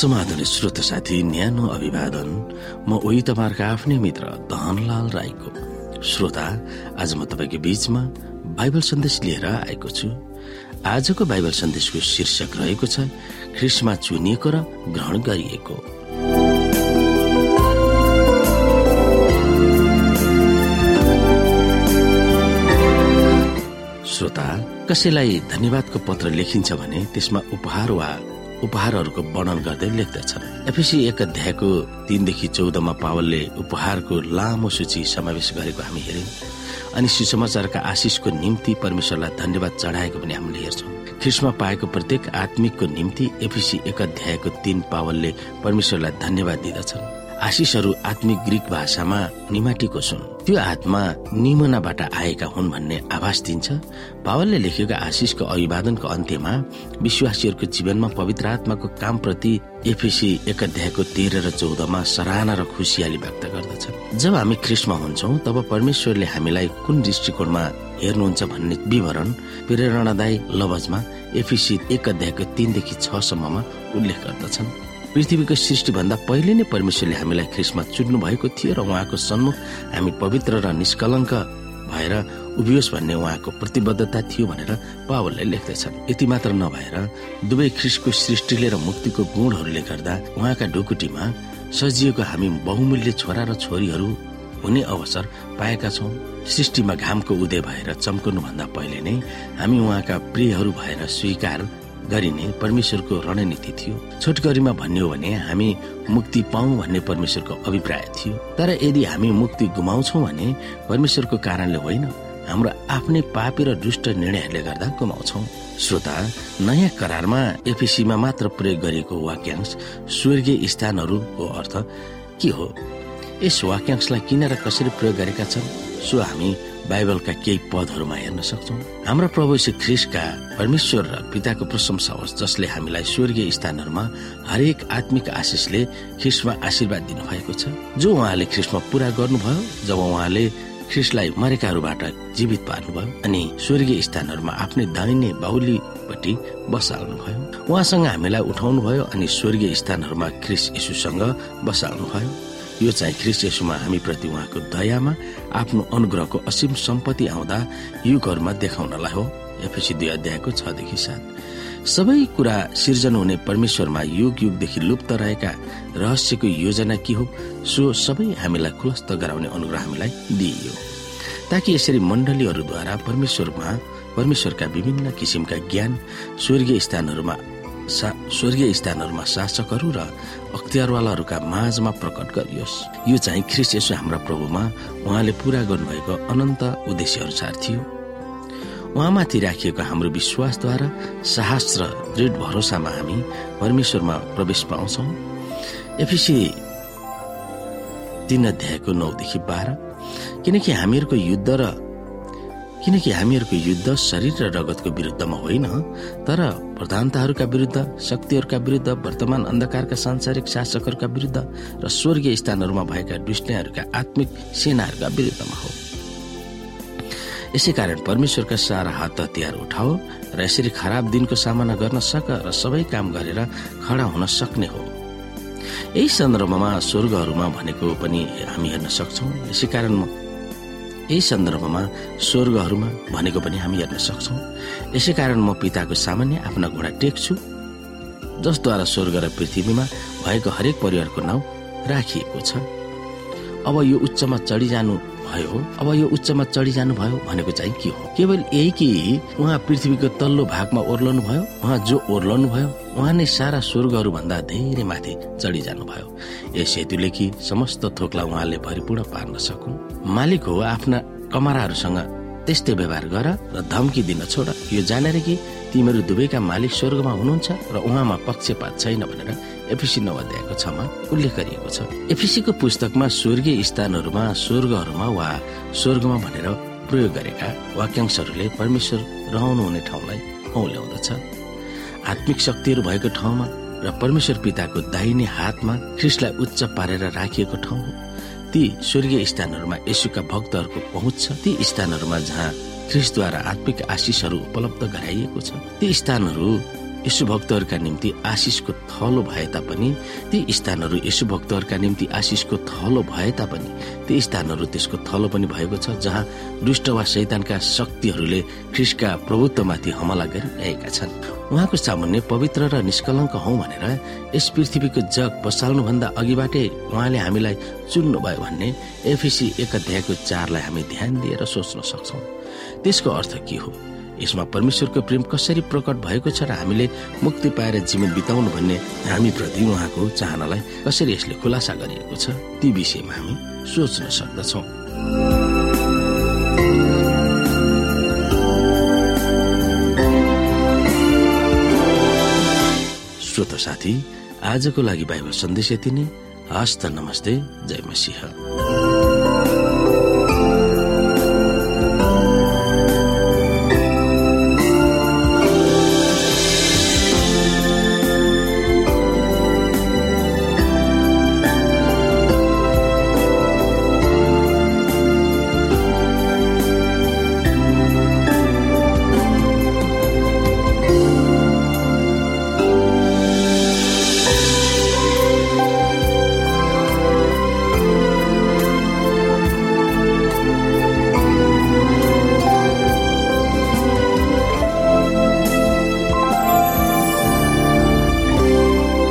समाधान श्रोत साथी न्यानो अभिवादन म उही तपाईँहरूको आफ्नै मित्र धनलाल राईको। श्रोता आज म तपाईँको बीचमा बाइबल सन्देश लिएर आएको छु। आजको बाइबल सन्देशको शीर्षक रहेको छ ख्रिसमा चुनिएको र ग्रहण गरिएको। श्रोता कसैलाई धन्यवादको पत्र लेखिन्छ भने त्यसमा उपहार वा उपहारहरूको वर्णन गर्दै लेख्दछन्। एफिसी एक अध्यायको तीनदेखि चौधमा पावलले उपहारको लामो सूची समावेश गरेको हामी हेर्यौं अनि सुसमाचारका आशिषको निम्ति परमेश्वरलाई धन्यवाद चढाएको पनि हामीले हेर्छौँ। ख्रिस्मा पाएको प्रत्येक आत्मिकको निम्ति एफिसी एक अध्यायको तीन पावलले परमेश्वरलाई धन्यवाद दिँदछन्। आशिषहरू आत्मिक ग्रिक भाषामा निमाटीको सुन त्यो आत्मा निमनाबाट आएका हुन् भन्ने आभास दिन्छ। पावलले लेखेको आशिषको अभिवादनको अन्त्यमा विश्वासीहरूको जीवनमा पवित्र आत्माको काम प्रति एफिसी एक अध्यायको तेह्र र चौधमा सराहना र खुसियाली व्यक्त गर्दछन् जब हामी ख्रिस्टमा हुन्छौँ तब परमेश्वरले हामीलाई कुन दृष्टिकोणमा हेर्नुहुन्छ भन्ने विवरण प्रेरणादायी लवजमा एफिसी एक अध्यायको तीनदेखि छसम्ममा उल्लेख गर्दछन्। पृथ्वीको सृष्टिभन्दा पहिले नै परमेश्वरले हामीलाई ख्रिसमा चुन्नु भएको थियो र उहाँको सन्मुख हामी पवित्र र निष्कलङ्क भएर उभियोस् भन्ने उहाँको प्रतिबद्धता थियो भनेर पावलले लेख्दछन्। यति मात्र नभएर दुवै ख्रिसको सृष्टिले र मुक्तिको गुणहरूले गर्दा उहाँका ढुकुटीमा सजिएको हामी बहुमूल्य छोरा र छोरीहरू हुने अवसर पाएका छौँ। सृष्टिमा घामको उदय भएर चम्कनु भन्दा पहिले नै हामी उहाँका प्रियहरू भएर स्वीकार गरिने परमेश्वरको रणनीति थियो। छोटकरीमा भन्ने हो भने हामी मुक्ति पाऊ भन्ने परमेश्वरको अभिप्राय थियो। तर यदि हामी मुक्ति गुमाउँछौ भने परमेश्वरको कारणले होइन हाम्रो आफ्नै पापी र दुष्ट निर्णयहरूले गर्दा गुमाउँछौ। श्रोता नयाँ करारमा एफिसीमा मात्र प्रयोग गरिएको वाक्यांश स्वर्गीय स्थानहरूको अर्थ के हो? यस वाक्यांशलाई किन र कसरी प्रयोग गरेका छन्? सो हामी बाइबलका केही पदहरूमा हेर्न सक्छौ। हाम्रो प्रभु श्री ख्रिसका परमेश्वर र पिताको प्रशंसा होस् जसले हामीलाई स्वर्गीय स्थानहरूमा हरेक आत्मिक आशिषले ख्रिसमा आशीर्वाद दिनुभएको छ। जो उहाँले ख्रिसमा पूरा गर्नुभयो जब उहाँले ख्रिसलाई मरेकाहरूबाट जीवित पार्नुभयो अनि स्वर्गीय स्थानहरूमा आफ्नै दाहिने बाहुलीपट्टि बसाल्नु भयो उहाँसँग हामीलाई उठाउनु भयो अनि स्वर्गीय स्थानहरूमा ख्रिस यीशुसँग बसाल्नु भयो यो चाहिँ ख्रिस यसुमा हामी प्रति उहाँको दयामा आफ्नो अनुग्रहको असीम सम्पत्ति आउँदा युगहरूमा देखाउनलाई हो। एफएसी दुई अध्यायको छदेखि सात। सबै कुरा सिर्जन हुने परमेश्वरमा युग युगदेखि लुप्त रहेका रहस्यको योजना के हो सो सबै हामीलाई खुलस्त गराउने अनुग्रह हामीलाई दिइयो। ताकि यसरी मण्डलीहरूद्वारा परमेश्वरमा परमेश्वरका विभिन्न किसिमका ज्ञान स्वर्गीय स्थानहरूमा स्वर्गीय स्थानहरूमा शासकहरू र अख्तियारवालाहरूका माझमा प्रकट गरियोस्। यो चाहिँ ख्रिस यसो हाम्रा प्रभुमा उहाँले पूरा गर्नुभएको अनन्त उद्देश्य अनुसार थियो उहाँमाथि राखिएको हाम्रो विश्वासद्वारा साहस र दृढ भरोसामा हामी परमेश्वरमा प्रवेश पाउँछौ। एफिसी तीन अध्यायको नौदेखि बाह्र। किनकि हामीहरूको युद्ध र किनकि हामीहरूको युद्ध शरीर र रगतको विरुद्धमा होइन तर प्रधानताहरूका विरुद्ध शक्तिहरूका विरुद्ध वर्तमान अन्धकारका सांसारिक शासकहरूका विरुद्ध र स्वर्गीय स्थानहरूमा भएका दुष्टहरूका आत्मिक सेनाहरूका विरुद्धमा हो। यसै कारण परमेश्वरका सारा हात हतियार उठाओ र यसरी खराब दिनको सामना गर्न सक र सबै काम गरेर खडा हुन सक्ने हो। यही सन्दर्भमा स्वर्गहरूमा भनेको पनि हामी हेर्न सक्छौ। यसै कारण यही सन्दर्भमा स्वर्गहरूमा भनेको पनि हामी हेर्न सक्छौ। यसै कारण म पिताको सामान्य आफ्ना घोडा टेक्छु जसद्वारा स्वर्ग र पृथ्वीमा भएको हरेक परिवारको नाउँ राखिएको छ। अब यो उच्चमा चढिजानु भयो? अब यो उच्चमा चढिजानु भयो भनेको चाहिँ के हो? केवल यही कि उहाँ पृथ्वीको तल्लो भागमा ओर्लनु भयो उहाँ जो ओर्लनु भयो उहाँ नै सारा स्वर्गहरू भन्दा धेरै माथि चढिजानु भयो यस हेतुले कि समस्त थोकलाई उहाँले भरिपूर्ण पार्न सकुन्। मालिक हो आफ्ना कमराहरूसँग त्यस्तै व्यवहार गर र धम्की दिन छोड। यो जानेर कि तिमीहरू दुवैका मालिक स्वर्गमा हुनुहुन्छ र उहाँमा पक्षपात छैन भनेर एफिसी नौ अध्यायको छमा उल्लेख गरिएको छ। एफिसीको पुस्तकमा स्वर्गीय स्थानहरूमा स्वर्गहरूमा वा स्वर्गमा भनेर प्रयोग गरेका वाक्यांशहरूले परमेश्वर रहनु हुने ठाउँलाई औल्याउँदछ। आत्मिक शक्तिहरू भएको ठाउँमा र परमेश्वर पिताको दाहिने हातमा ख्रिसलाई उच्च पारेर राखिएको ठाउँ हो। ती स्वर्गीय स्थानहरूमा यसुका भक्तहरूको पहुँच छ। ती स्थानहरूमा जहाँ ख्रिसद्वारा आत्मिक आशिषहरू उपलब्ध गराइएको छ। ती स्थानहरू भक्तहरूका निम्ति आशिषको थलो भए तापनि ती स्थानहरू भक्तहरूका निम्ति आशिषको थलो भए तापनि ती स्थानहरू त्यसको थलो पनि भएको छ जहाँ दुष्ट वा शैतानका शक्तिहरूले ख्रिसका प्रभुत्वमाथि हमला गरिरहेका छन्। उहाँको सामुन्ने पवित्र र निष्कलङ्क हौ भनेर यस पृथ्वीको जग बसाल्नुभन्दा अघिबाटै उहाँले हामीलाई चुन्नुभयो भन्ने एफिसी एक अध्यायको चारलाई हामी ध्यान दिएर सोच्न सक्छौ। त्यसको अर्थ के हो? यसमा परमेश्वरको प्रेम कसरी प्रकट भएको छ र हामीले मुक्ति पाएर जीवन बिताउनु भन्ने हामी प्रति उहाँको चाहनालाई कसरी यसले खुलासा गरिएको छ ती विषयमा हामी सोच्न सक्दछौ। श्रोत साथी आजको लागि बाइबल सन्देश यति नै। हस्त नमस्ते जय मसिंह।